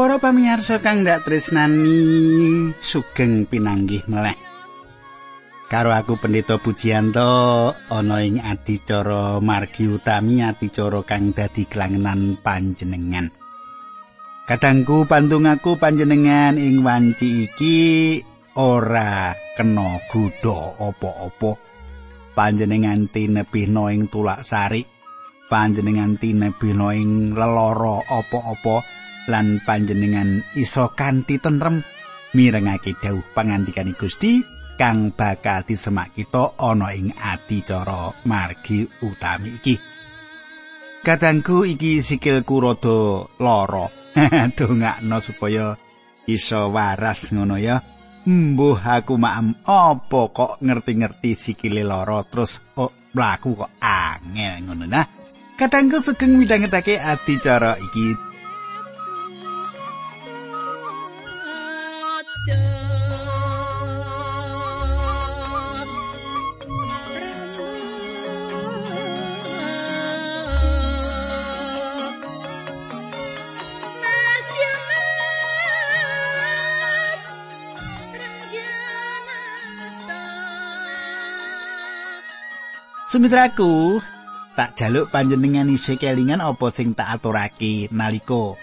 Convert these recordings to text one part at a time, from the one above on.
Para pamirsa kang dak tresnani sugeng pinanggih meleh. Karo aku Pendeta Pujianto ana ing adicara margi utami adicara kang dadi kelangenan panjenengan. Kadangku pantung aku panjenengan ing wanci iki ora kena gudha apa-apa. Panjenengan tinebihna ing tulak sari, panjenengan tinebihna ing lelara apa-apa lan panjenengan iso kanthi tentrem mirengake dawuh pangandikan Gusti kang bakal disemak kita ana ing adicara margi utami iki. Kadangku iki sikilku rada lara. Dongakno supaya iso waras ngono ya. Mbuh aku maem apa kok ngerti-ngerti sikile lara terus kok mlaku kok angel ngono nah. Kadangku sugeng midhangetake adicara iki Sumitraku, tak jaluk panjenengan isih kelingan apa sing tak aturake nalika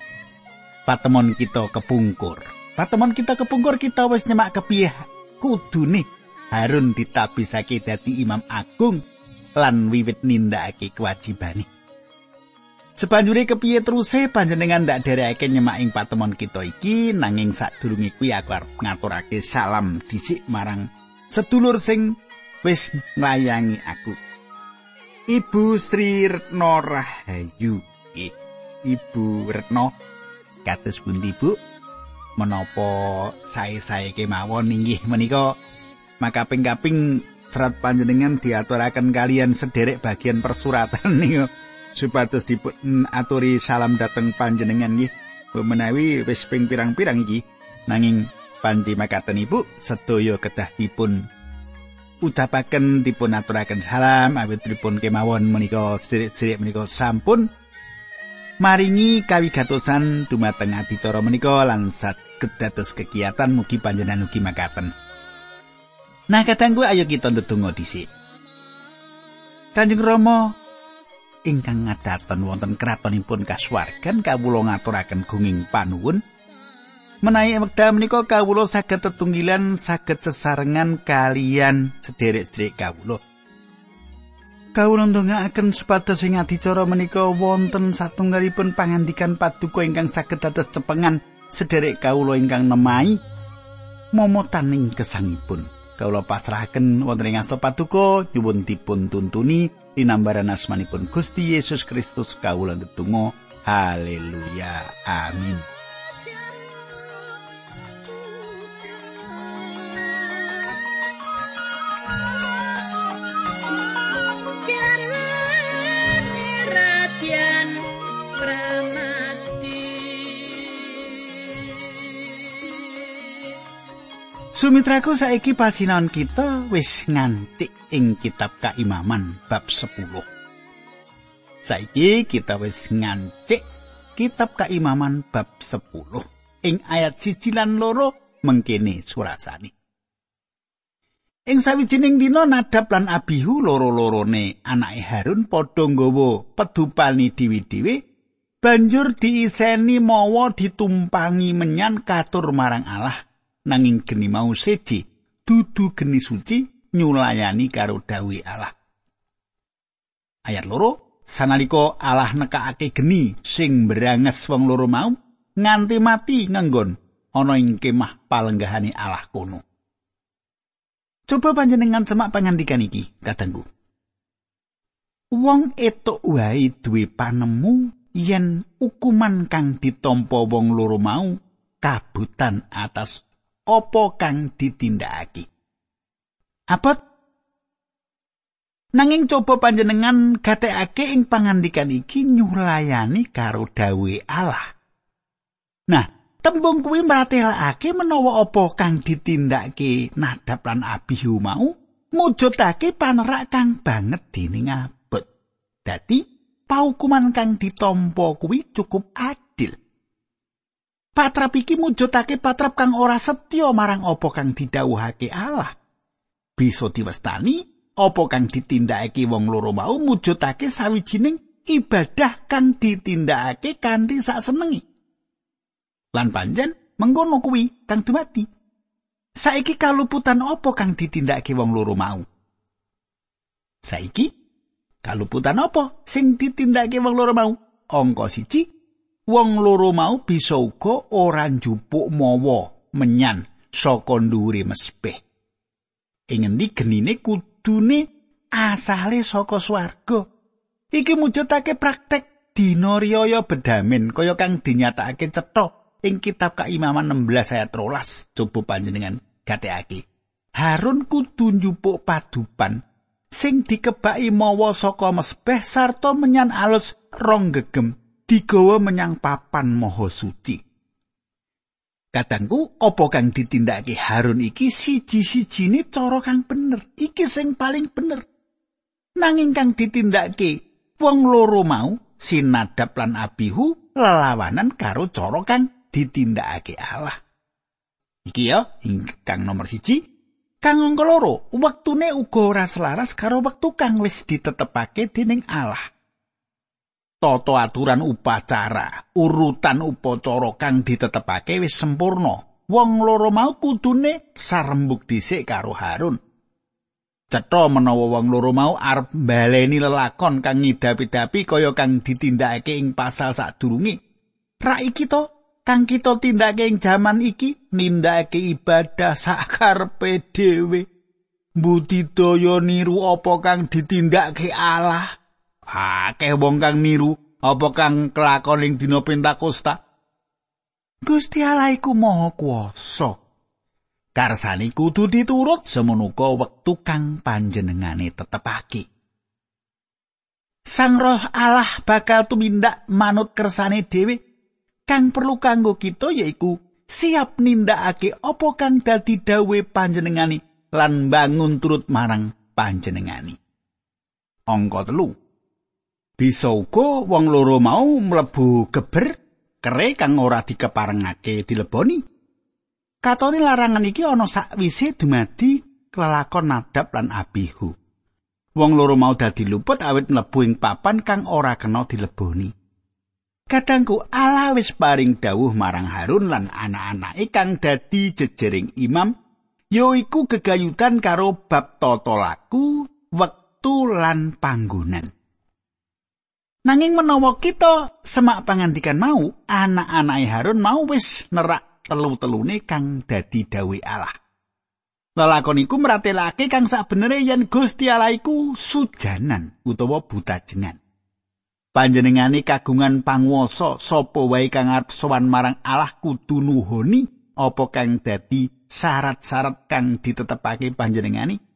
patemon kita kepungkur. Patemon kita kepungkur kita wis nyemak kepiye kudune Harun ditabisake dadi imam agung lan wiwit nindakake kewajibane. Sebanjure kepiye teruse panjenengan ndak derekake nyemak ing patemon kita iki nanging sadurunge kuwi aku arep ngaturake salam dhisik marang sedulur sing wis nglayangi aku. Ibu Sri Retno Rahayu. Ibu Retno kados pundi Bu? Menapa sae-sae kemawon inggih menika makaping-kaping serat panjenengan diaturaken kalian sederek bagian persuratan niku supados dipun aturi salam dateng panjenengan nggih. Menawi wis ping pirang-pirang iki nanging panti makaten Ibu sedaya kedah dipun ucapaken dipun aturaken salam awit pripun kemawon menika sedherek-sedherek menika sampun maringi kawigatosan dumateng adicara menika lan saged dados kegiatan mugi panjenengan ugi makaten. Nah, kadangku ayo kita ndedonga dhisik. Kanjeng Rama ingkang ngadaten wonten kratonipun kasuwargan kawula ngaturaken gunging panuwun Menawi wekdal menika kawula saged tetunggilan saged sesarengan kalian sederek-sederek kawula. Kawula ndongaaken supados ing adicara menika wonten satunggalipun pangandikan paduka ingkang saged dados cepengan sederek kawula ingkang nemai. Momotaning kesangipun. Kawula pasrahaken wonten ing asta paduka nyuwun dipun tuntuni linambaran asmanipun Gusti Yesus Kristus kawula ndedonga. Haleluya. Amin Sumitraku saiki pasinaon kita wis ngancik ing kitab Kaimaman bab 10. Saiki kita wis ngancik kitab Kaimaman bab 10 ing ayat siji lan loro mengkene surasane. Ing sawijining dina Nadab lan Abihu loro-lorone anake Harun padha nggawa pedupani dewi-dewi banjur diiseni mawa ditumpangi menyan katur marang Allah nanging geni mau seji dudu geni suci nyulayani karo dawi Allah. Ayat loro, sanaliko Allah nekakake geni sing beranges wong loro mau nganti mati nganggon ana ing kemah palenggahane Allah kono. Coba panjenengan semak pangandikan iki, kadangku. Wong etuk wae duwe panemu yen ukuman kang ditampa wong loro mau kabutan atas apa kang ditindakake. Abot nanging coba panjenengan gatekake ing pangandikan iki nyulayani karo dawe Allah. Nah, tembung kuwi mratelake menawa apa kang ditindakake Nadab lan Abihu mau mujudake panerak kang banget dening abot. Dadi paukuman kang ditampa kuwi cukup adil. Patrap iki mujudake patrap kang ora setya marang apa kang didhawuhake Allah. Bisa diwestani apa kang ditindakake wong loro mau mujudake sawijining ibadah kang ditindakake kanthi sak senengi. Lan panjen mengkono kuwi kang dumati. Saiki kaluputan apa kang ditindakake wong loro mau? Saiki kaluputan apa sing ditindakake wong loro mau? Angka siji wong loro mau bisa uga ora njupuk mawa menyan saka ndhuwure mespeh. Ing endi genine kudune asale saka swarga. Iki mujudake praktek dina riyaya bedamen kaya kang dinyatakake cetha ing kitab Kaimaman 16 ayat 13. Coba panjenengan gatekake. Harun kudu njupuk padupan sing dikebaki mawa saka mespeh sarta menyan alus rong gegem digawa menyang papan maha suci. Kadangku apa kang ditindakake Harun iki siji-sijine cara kang bener. Iki sing paling bener. Nanging kang ditindakake wong loro mau sinadap lan abihu lelawanan karo cara kang ditindakake Allah. Iki ya ingkang nomor siji kang angka loro wektune uga ora selaras karo wektu kang wis ditetepake dening Allah. Tata aturan upacara, urutan upacara kang ditetepake wis sempurna. Wong loro mau kudune sarembuk dhisik karo Harun. Cetha menawa wong loro mau arep baleni lelakon kang ngidapi-dapi kaya kang ditindakake ing pasal sadurunge. Ra iki to kang kita tindake ing jaman iki nindakake ibadah sakarepe dhewe. Budidaya niru apa kang ditindakake Allah. Akeh wong kang niru apa kang kelakon ing dina Pentakosta. Gusti Allah iku Maha Kuwasa. Karsane kudu diturut semenuka wektu kang panjenengane tetepake. Sang Roh Allah bakal tumindak manut kersane dhewe. Kang perlu kanggo kita yaiku siap nindakake apa kang dadi dawe panjenengane lan bangun turut marang panjenengane. Angka telu. Bisa uga wong loro mau mlebu geber kere kang ora dikeparengake dileboni. Katone larangan iki ana sakwise dumadi kelakon nadab lan abihu. Wong loro mau dadi luput awit mlebu ing papan kang ora kena dileboni. Kadangku ala wis paring dawuh marang Harun lan anak-anake kang dadi jejering imam yaiku gegayutan karo bab tata laku wektu lan panggonan Nanging menawa kita semak pangandikan mau, anak-anake Harun mau wis nerak telu-telune kang dadi dawe Allah. Lalakon iku meratelake kang sakbenere yen Gusti Allah iku sujanan utawa butajengan. Panjenengane kagungan panguwasa sapa wae kang arep sowan marang Allah kudu nuhoni apa kang dadi syarat-syarat kang ditetepake panjenengane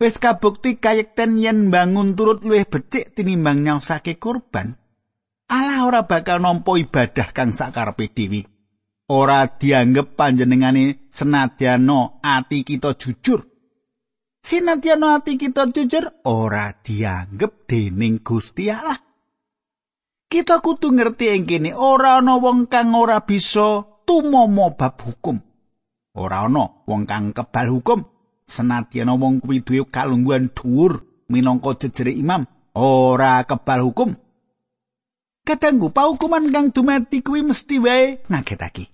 wis kabukti kayekten yen bangun turut luwih becik tinimbang nyaosake kurban Allah ora bakal nampa ibadah kang sakarepe dhewe. Ora dianggep panjenengane senadyana ati kita jujur. Sinadyana ati kita jujur ora dianggep dening Gusti Allah. Kita kudu ngerti ing kene ora ana wong kang ora bisa tumomo bab hukum. Ora ana wong kang kebal hukum senadyan wong kuwi duwe kalungguhan dhuwur minangka jejere imam ora kebal hukum. Kadangku paukuman kang dumati kuwi mesti wae ngagetake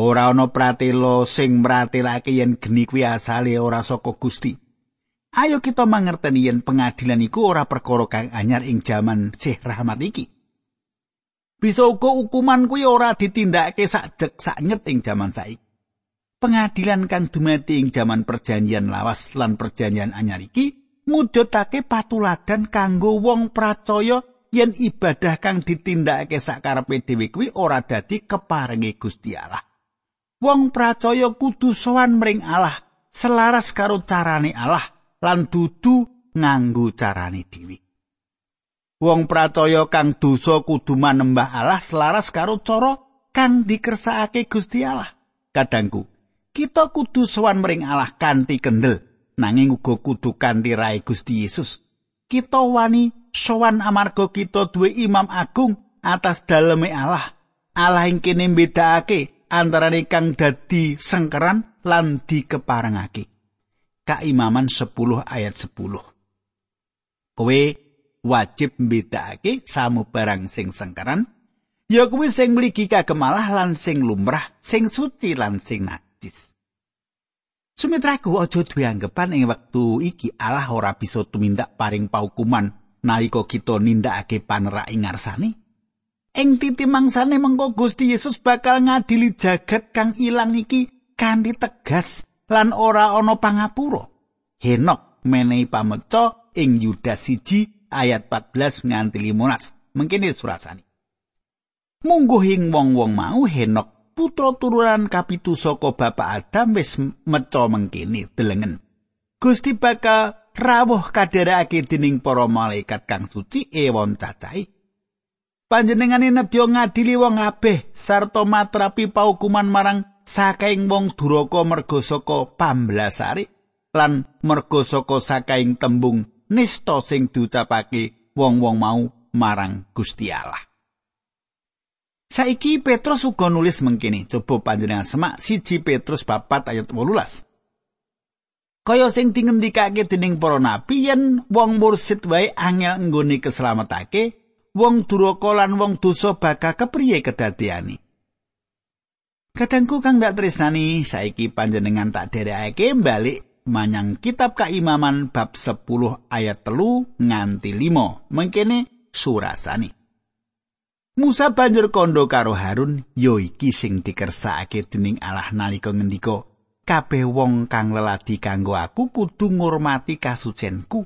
ora ana pratela sing mratelake yen geni kuwi asale ora saka Gusti. Ayo kita mangerteni yen pengadilan iku ora perkara kang anyar ing jaman Syekh Rahmat iki. Bisa uga hukuman kuwi ora ditindakake sak jek sak nyet ing jaman saiki pengadilan kang dumati ing jaman perjanjian lawas lan perjanjian anyar iki mujudake patuladan kanggo wong pracaya yen ibadah kang ditindakake sakarepe dhewe kuwi ora dadi keparengi Gusti Allah. Wong pracaya kudu sowan mring Allah selaras karo carane Allah lan dudu nganggo carane dhewe. Wong pracaya kang dosa kudu manembah Allah selaras karo cara kang dikersakake Gusti Allah. Kadangku, kita kudu sowan mring Allah kanthi kendel nanging uga kudu kanthi rai Gusti Yesus kita wani sowan amarga kita duwe imam agung atas daleme Allah Allah ing kene mbedakake antarane kang dadi sengkeran lan dikeparengake. Kaimaman 10 ayat 10. Kowe wajib mbedakake samubarang sing sengkeran ya kuwi sing mligi kagemalah lan sing lumrah, sing suci lan sing najis. Sumitraku aja duwe anggapan ing wektu iki Allah ora bisa tumindak paring paukuman nalika kita nindakake panerak ing ngarsane. Ing titi mangsane mengko Gusti Yesus bakal ngadili jagat kang ilang iki kanthi tegas lan ora ana pangapura. Henok menehi pameca ing Yudas 1 ayat 14 nganti 15. Mengkene surasane. mungguhing wong-wong mau Henok putra turunan kapitu saka bapak Adam wis meca mengkene delengen. Gusti bakal rawuh kadherekake dening para malaikat kang suci ewon cacahe panjenengane nedya ngadili wong abeh sarta matrapi paukuman marang sakaing wong duraka merga saka pamblasari lan merga saka sakaing tembung nista sing diucapake wong-wong mau marang Gusti Allah Saiki Petrus uga nulis mengkini, coba panjenengan semak siji Petrus papat ayat 18. Kaya sing dingendikake dening para nabi yen wong mursid wae angel nggone keslametake, wong duraka lan wong dosa bakal kepriye kedadeani. Kadangku kang dak tresnani saiki panjenengan tak derekake balik manyang kitab kaimaman bab 10 ayat telu nganti 5 mengkene surasani. Musa banjur kondo karo Harun ya iki sing dikersakake dening Allah nalika ngendika kabeh wong kang leladi kanggo aku kudu ngurmati kasucenku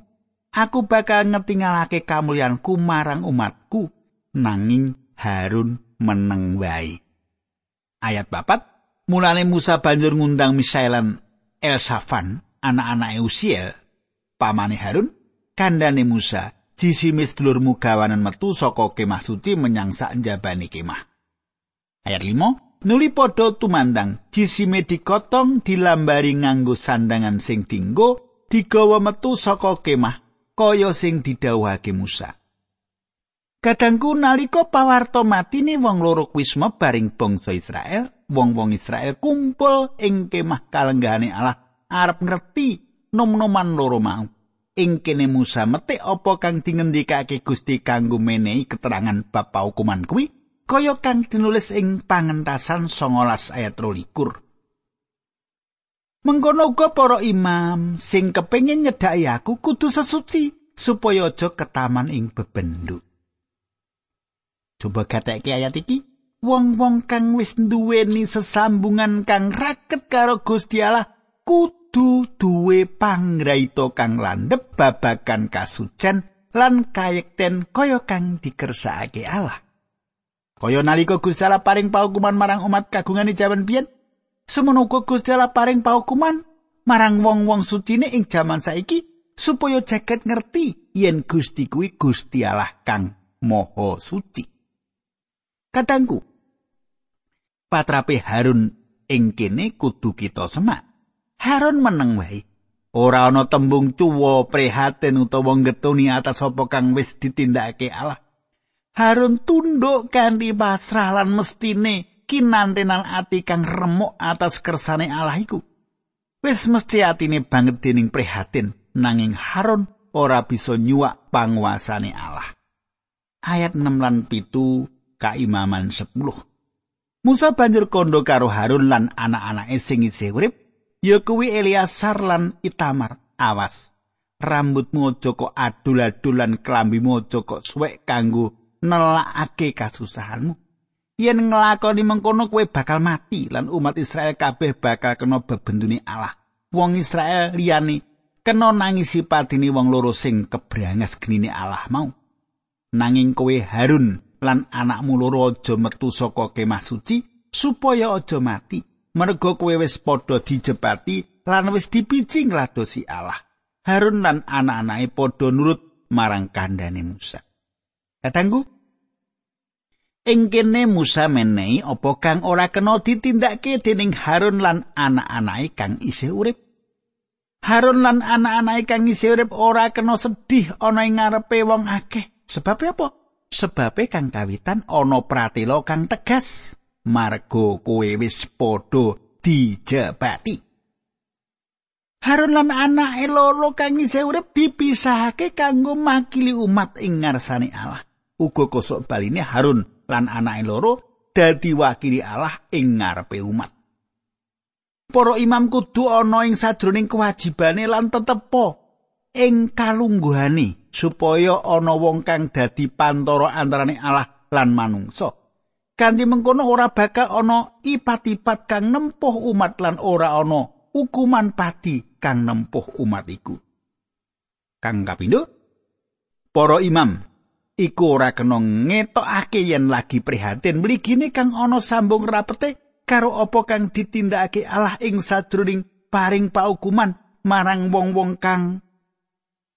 aku bakal ngetingalake kamulyanku marang umatku nanging Harun meneng wae. Ayat papat mulane Musa banjur ngundang Misailan Elsafan anak-anak Usiel. Pamane Harun kandhane Musa jisimis dulurmu gawanan metu saka kemah suci menyang sak njabane kemah. Ayat 5 Nuli padha tumandang jisime dikotong dilambari nganggo sandangan sing dinggo digawa metu saka kemah kaya sing didhawuhake Musa. Kadangku nalika pawarto matine wong loro kuwi baring bangsa Israel, wong-wong Israel kumpul ing kemah kalenggahane Allah arep ngerti nom-noman loro mau. Ing kene Musa metik apa kang dingendikake Gusti kanggo menehi keterangan bab hukuman kuwi kaya kang dinulis ing pangentasan 19 ayat 23 Mengkono uga para imam sing kepengin nyedhaki aku kudu sesuci supaya aja ketaman ing bebendut. Coba gateke ayat iki. Wong-wong kang wis duweni sesambungan kang raket karo Gusti Allah kudu kudu duwe pangraita kang landhep babagan kasucen lan kayekten kaya kang dikersakake Allah. Kaya nalika Gusti Allah paring paukuman marang umat kagungan jaman biyen, semono Gusti Allah paring paukuman marang wong-wong sucine ing jaman saiki supaya jagat ngerti yen Gusti kuwi Gusti Allah kang Maha Suci. Katangku, patrape Harun ing kene kudu kita semak. Harun meneng wae. Ora ana tembung cuwa prihatin utawa ngetuni atas apa kang wis ditindakake Allah. Harun tunduk kanthi pasrah lan mestine kinantenan ati kang remuk atas kersane Allah iku. Wis mesti atine banget dening prihatin nanging Harun ora bisa nyuwak panguasane Allah. Ayat 6 lan pitu kaimaman 10. Musa banjur kondo karo Harun lan anak-anake sing isih urip ya kuwi Eliasar lan Itamar. Awas. Rambutmu aja kok adul-adul lan klambimu aja kok suwek kanggo nelakake kasusahanmu. Yen nglakoni mengkono kowe bakal mati lan umat Israel kabeh bakal kena bebendune Allah. Wong Israel liyane kena nangisi patine wong loro sing kebrangas genine Allah mau. Nanging kowe Harun lan anakmu loro aja metu saka kemah suci supaya aja mati merga kowe wis padha dijepati lan wis dipiji ngladosi Allah. Harun lan anak-anake padha nurut marang kandhane Musa. Katanggu Ing kene Musa menehi apa kang ora kena ditindakake dening Harun lan anak-anake kang isih urip. Harun lan anak-anake kang isih urip ora kena sedih ana ing ngarepe wong akeh. Sebab apa? sebabe kang kawitan ana pratela kang tegas marga kowe wis padha dijabati Harun lan anake loro kang isih urip dipisahake kanggo makili umat ing ngarsane Allah. Uga kosok baline Harun lan anake loro dadi wakili Allah ing ngarepe umat. Para imam kudu ana ing sajroning kewajibane lan tetepo ing kalungguhane supaya ana wong kang dadi pantoro antarane Allah lan manungsa. Kanthi mengkono ora bakal ana ipat-ipat kang nempuh umat lan ora ana hukuman pati kang nempuh umat iku. Kang kapindo, para imam iku ora kena ngetokake yen lagi prihatin mligine kang ana sambung rapete karo apa kang ditindakake Allah ing sajroning paring paukuman marang wong-wong kang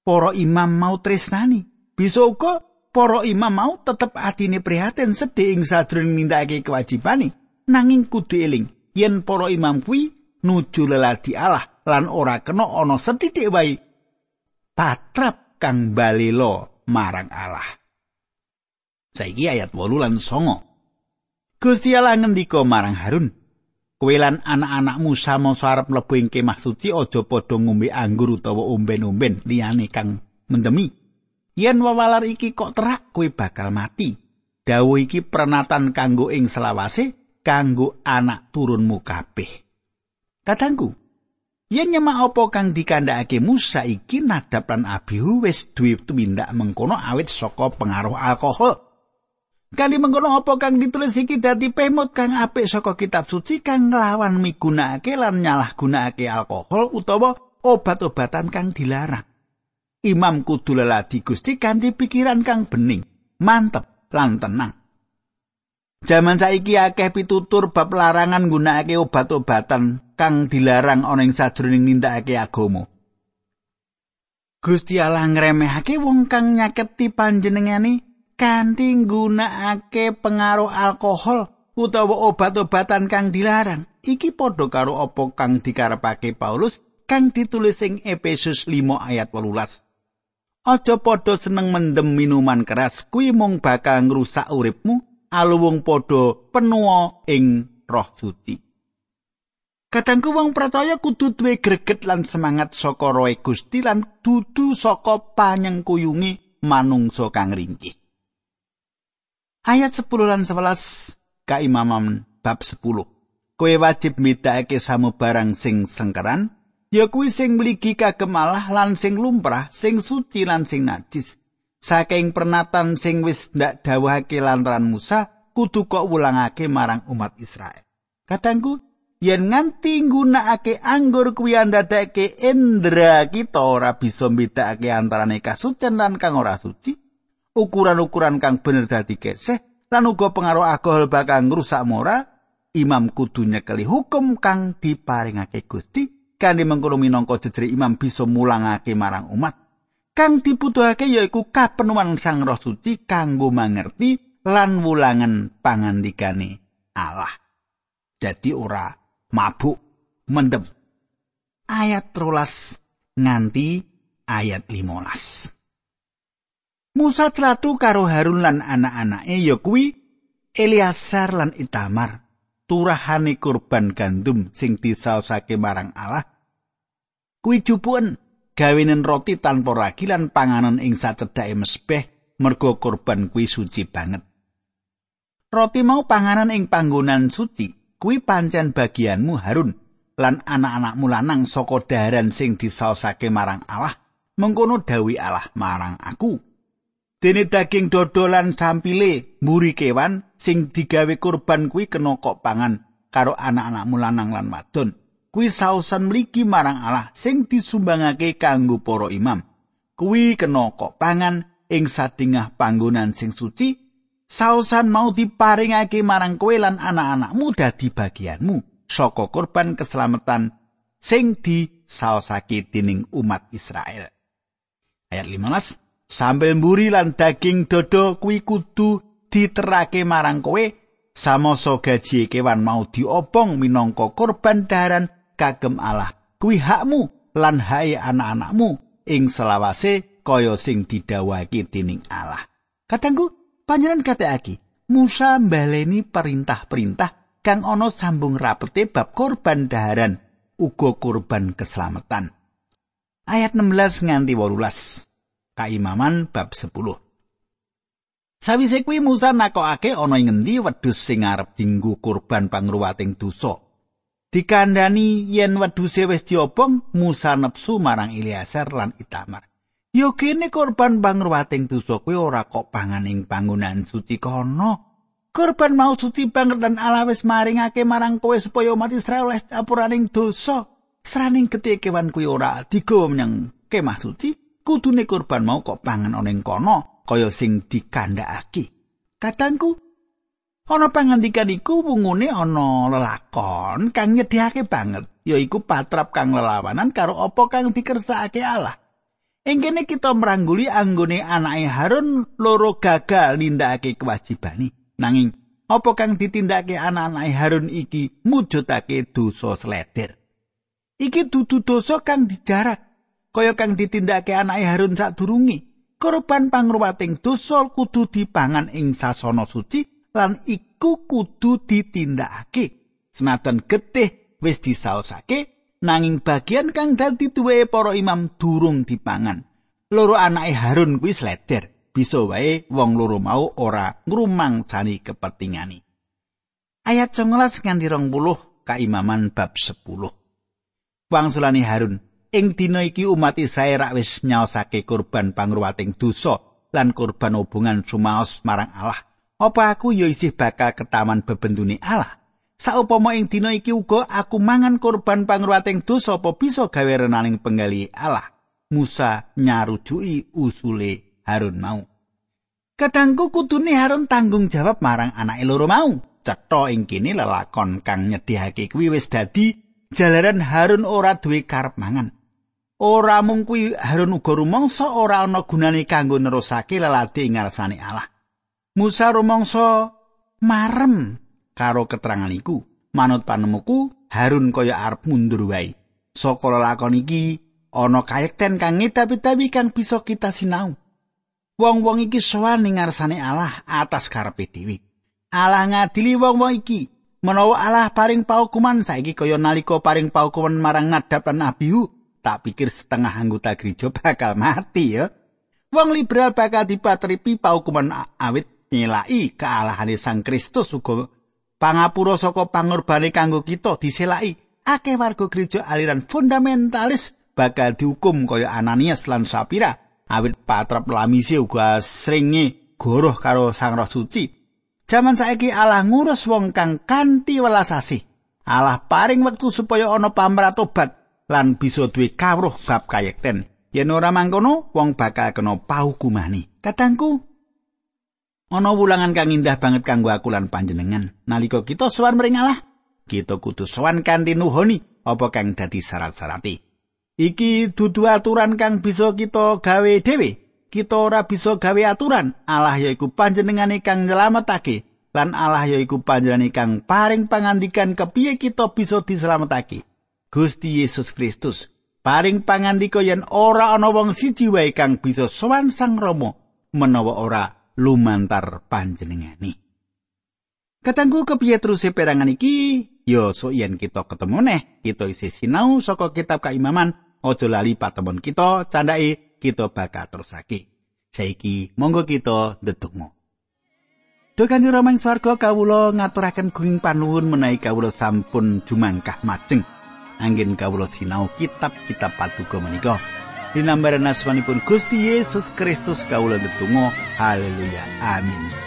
para imam mau tresnani. Bisa uga para imam mau tetep atine prihatin sedih ing sajroning nindakake kewajibane nanging kudu eling yen para imam kuwi nuju leladi Allah lan ora kena ana sethithik wae patrap kang balelo marang Allah. Saiki ayat 8 lan 9. Gusti Allah ngendika marang Harun, "Kowe lan anak-anakmu sama arep mlebu ing kemah suci aja padha ngombe anggur utawa omben-omben liyane kang mendemi. Yen wawalar iki kok terak, kowe bakal mati." Dawu iki pernatan kanggo ing selawase kanggo anak turunmu kabeh. Katangku, yen nyemak apa kang dikandhakake Musa iki nadap lan Abihu wis duwe tumindak mengkono awit saka pengaruh alkohol. Kali mengkono apa kang ditulis iki dadi pemut kang apik saka kitab suci kang nglawan migunakake lan nyalahgunakake alkohol utawa obat-obatan kang dilarang. Imam kudu leladi Gusti kanthi pikiran kang bening, mantep lan tenang. Jaman saiki akeh pitutur bab larangan nggunakake obat-obatan kang dilarang ana ing sajroning nindakake agama. Gusti Allah ngremehake wong kang nyaketi panjenengane kanthi nggunakake pengaruh alkohol utawa obat-obatan kang dilarang. Iki padha karo apa kang dikarepake Paulus kang ditulis ing Efesus 5 ayat 18. Aja padha seneng mendem minuman keras, kuwi mung bakal ngrusak uripmu aluwung padha penuwa ing roh suci. Kadangku wong percaya kudu duwe greget lan semangat saka roh Gusti lan dudu saka panyengkuyungi manungsa kang ringkih. Ayat 10 lan 11 kaimaman bab 10. Kowe wajib mbedakake samubarang sing sengkeran, ya kuwi sing mligi kagem Allah lan sing lumrah, sing suci lan sing najis. saking pernatan sing wis ndak dawuhake lantaran Musa kudu kok wulangake marang umat Israel. Kadangku yen nganti nggunakake anggur kuwi andadake indra kita ora bisa mbedakake antarane kasucen lan kang ora suci, ukuran-ukuran kang bener dadi keseh lan uga pengaruh alkohol bakal ngrusak moral, imam kudu nyekeli hukum kang diparingake Gusti kanthi mengkono minangka jejere imam bisa mulangake marang umat. kang dibutuhake yaiku kapenuhan Sang Roh Suci kanggo mangerti lan wulangen pangandikane Allah. Dadi ora mabuk mendem. Ayat rolas nganti ayat 15. Musa celatu karo Harun lan anak-anake ya kuwi Eliasar lan Itamar turahane kurban gandum sing disaosake marang Allah kuwi jupuan gawenen roti tanpa ragi lan panganan ing sacedhake mesbeh mergo kurban kuwi suci banget. Roti mau panganan ing panggonan suci kuwi pancen bagianmu Harun lan anak-anakmu lanang saka daharan sing disaosake marang Allah mengkono dawi Allah marang aku. Dene daging dodolan sampile mburi kewan sing digawe kurban kuwi kena kok pangan karo anak-anakmu lanang lan wadon. kuwi sausan mligi marang Allah sing disumbangake kanggo para imam. Kuwi kena kok pangan ing sadingah panggonan sing suci. Sausan mau diparingake marang kowe lan anak-anakmu dadi bagianmu saka korban keselamatan sing disaosake dening umat Israel. Ayat 15 Sambil mburi lan daging dodo kuwi kudu diterake marang kowe samoso gaji kewan mau diobong minangka korban daharan kagem Allah. Kuwi hakmu lan hae anak-anakmu ing selawase kaya sing didhawuhake dening Allah. Katanggu, Panjenengan kateaki, Musa mbaleni perintah-perintah kang ana sambung rapete bab korban daharan uga korban keselamatan. Ayat 16 nganti 18. Kaimaman bab 10. Sawise kuwi Musa nakokake ana ing ngendi wedhus sing arep dinggo kurban pangruwating dosa. Dikandani yen wedhuse wis diobong, Musa nepsu marang Ilyasar lan Itamar. Yo kene korban pangruwating dosa kuwi ora kok pangan ing bangunan suci kono. Korban mau suci banget dan Allah wis maringake marang kowe supaya umat Israel oleh apuraning dosa. Sraning getih kewan kuwi ora digawa menyang kemah suci, kudune korban mau kok pangan ana ing kono kaya sing dikandhakake. Katangku, Ana pangandikan iku wungune ana lelakon kang nyedhiyake banget, yaiku patrap kang lelawanan karo apa kang dikersakake Allah. Ing kene kita merangguli anggone anake Harun loro gagal nindakake kewajibane. Nanging apa kang ditindakake anak-anake Harun iki mujudake dosa sleder. Iki dudu dosa kang dijarak, kaya kang ditindakake anake Harun sadurunge. Korban pangruwating dosa kudu dipangan ing sasana suci lan iku kudu ditindakake. Senajan getih wis disaosake nanging bagian kang dadi duwe para imam durung dipangan. Loro anake Harun kuwi sleder, bisa wae wong loro mau ora ngrumangsani kepentingane. Ayat 19 nganti 20 kaimaman bab 10. Wangsulane Harun, ing dina iki umat Israel rak wis nyaosake kurban pangruwating dosa lan kurban hubungan sumaos marang Allah. Apa aku ya isih bakal ketaman bebendune Allah? Saupama ing dina iki uga aku mangan korban pangruwating dosa apa bisa gawe renaning penggali Allah? Musa nyarujuki usule Harun mau. Kadangku kudune Harun tanggung jawab marang anake loro mau. Cetha ing kene lelakon kang nyedhiyake kuwi wis dadi jalaran Harun ora duwe karep mangan. Ora mung kuwi Harun uga rumangsa ora ana gunane kanggo nerusake lelade ing ngarsane Allah. Musa rumangsa marem karo keterangan iku. Manut panemuku, Harun kaya arep mundur wae. Saka lakon iki ana kayekten kang ngedapi-dapi kang bisa kita sinau. Wong-wong iki sowan ning ngarsane Allah atas karepe dhewe. Allah ngadili wong-wong iki. Menawa Allah paring paukuman saiki kaya nalika paring paukuman marang Nadab lan Abihu, tak pikir setengah anggota gereja bakal mati ya. Wong liberal bakal dipatripi paukuman awit nyelaki kealahane Sang Kristus uga pangapura saka pangurbane kanggo kita diselaki akeh warga gereja aliran fundamentalis bakal dihukum kaya Ananias lan Sapira awit patrap lamisi uga seringe goroh karo Sang Roh Suci jaman saiki Allah ngurus wong kang kanthi welas asih Allah paring wektu supaya ana pamratobat lan bisa duwe kawruh bab kayekten yen ora mangkono wong bakal kena pahukumane katangku Ana wulangan kang indah banget kanggo aku lan panjenengan. Nalika kita sowan mring Allah, kita kudu sowan kanthi nuhoni apa kang dadi syarat-syarate. Iki dudu aturan kang bisa kita gawe dhewe. Kita ora bisa gawe aturan. Allah yaiku panjenengane kang nyelametake lan Allah yaiku panjenengane kang paring pangandikan kepiye kita bisa dislametake. Gusti Yesus Kristus paring pangandika yen ora ana wong siji wae kang bisa sowan Sang Rama menawa ora lumantar panjenengani. Katanggu kepiye terus perangan iki? Yo so yen kita ketemu neh, kita isi sinau saka kitab keimaman, ojo lali patemon kita, candai kita bakal terusake. Saiki monggo kita ndedonga. Duh Kanjeng Rama ing swarga kawula ngaturaken gunging panuwun menawi kawula sampun jumangkah majeng. Anggen kawula sinau kitab-kitab paduka menika. Dinambaran asmanipun Gusti Yesus Kristus kawula ndedonga. Haleluya. Amin.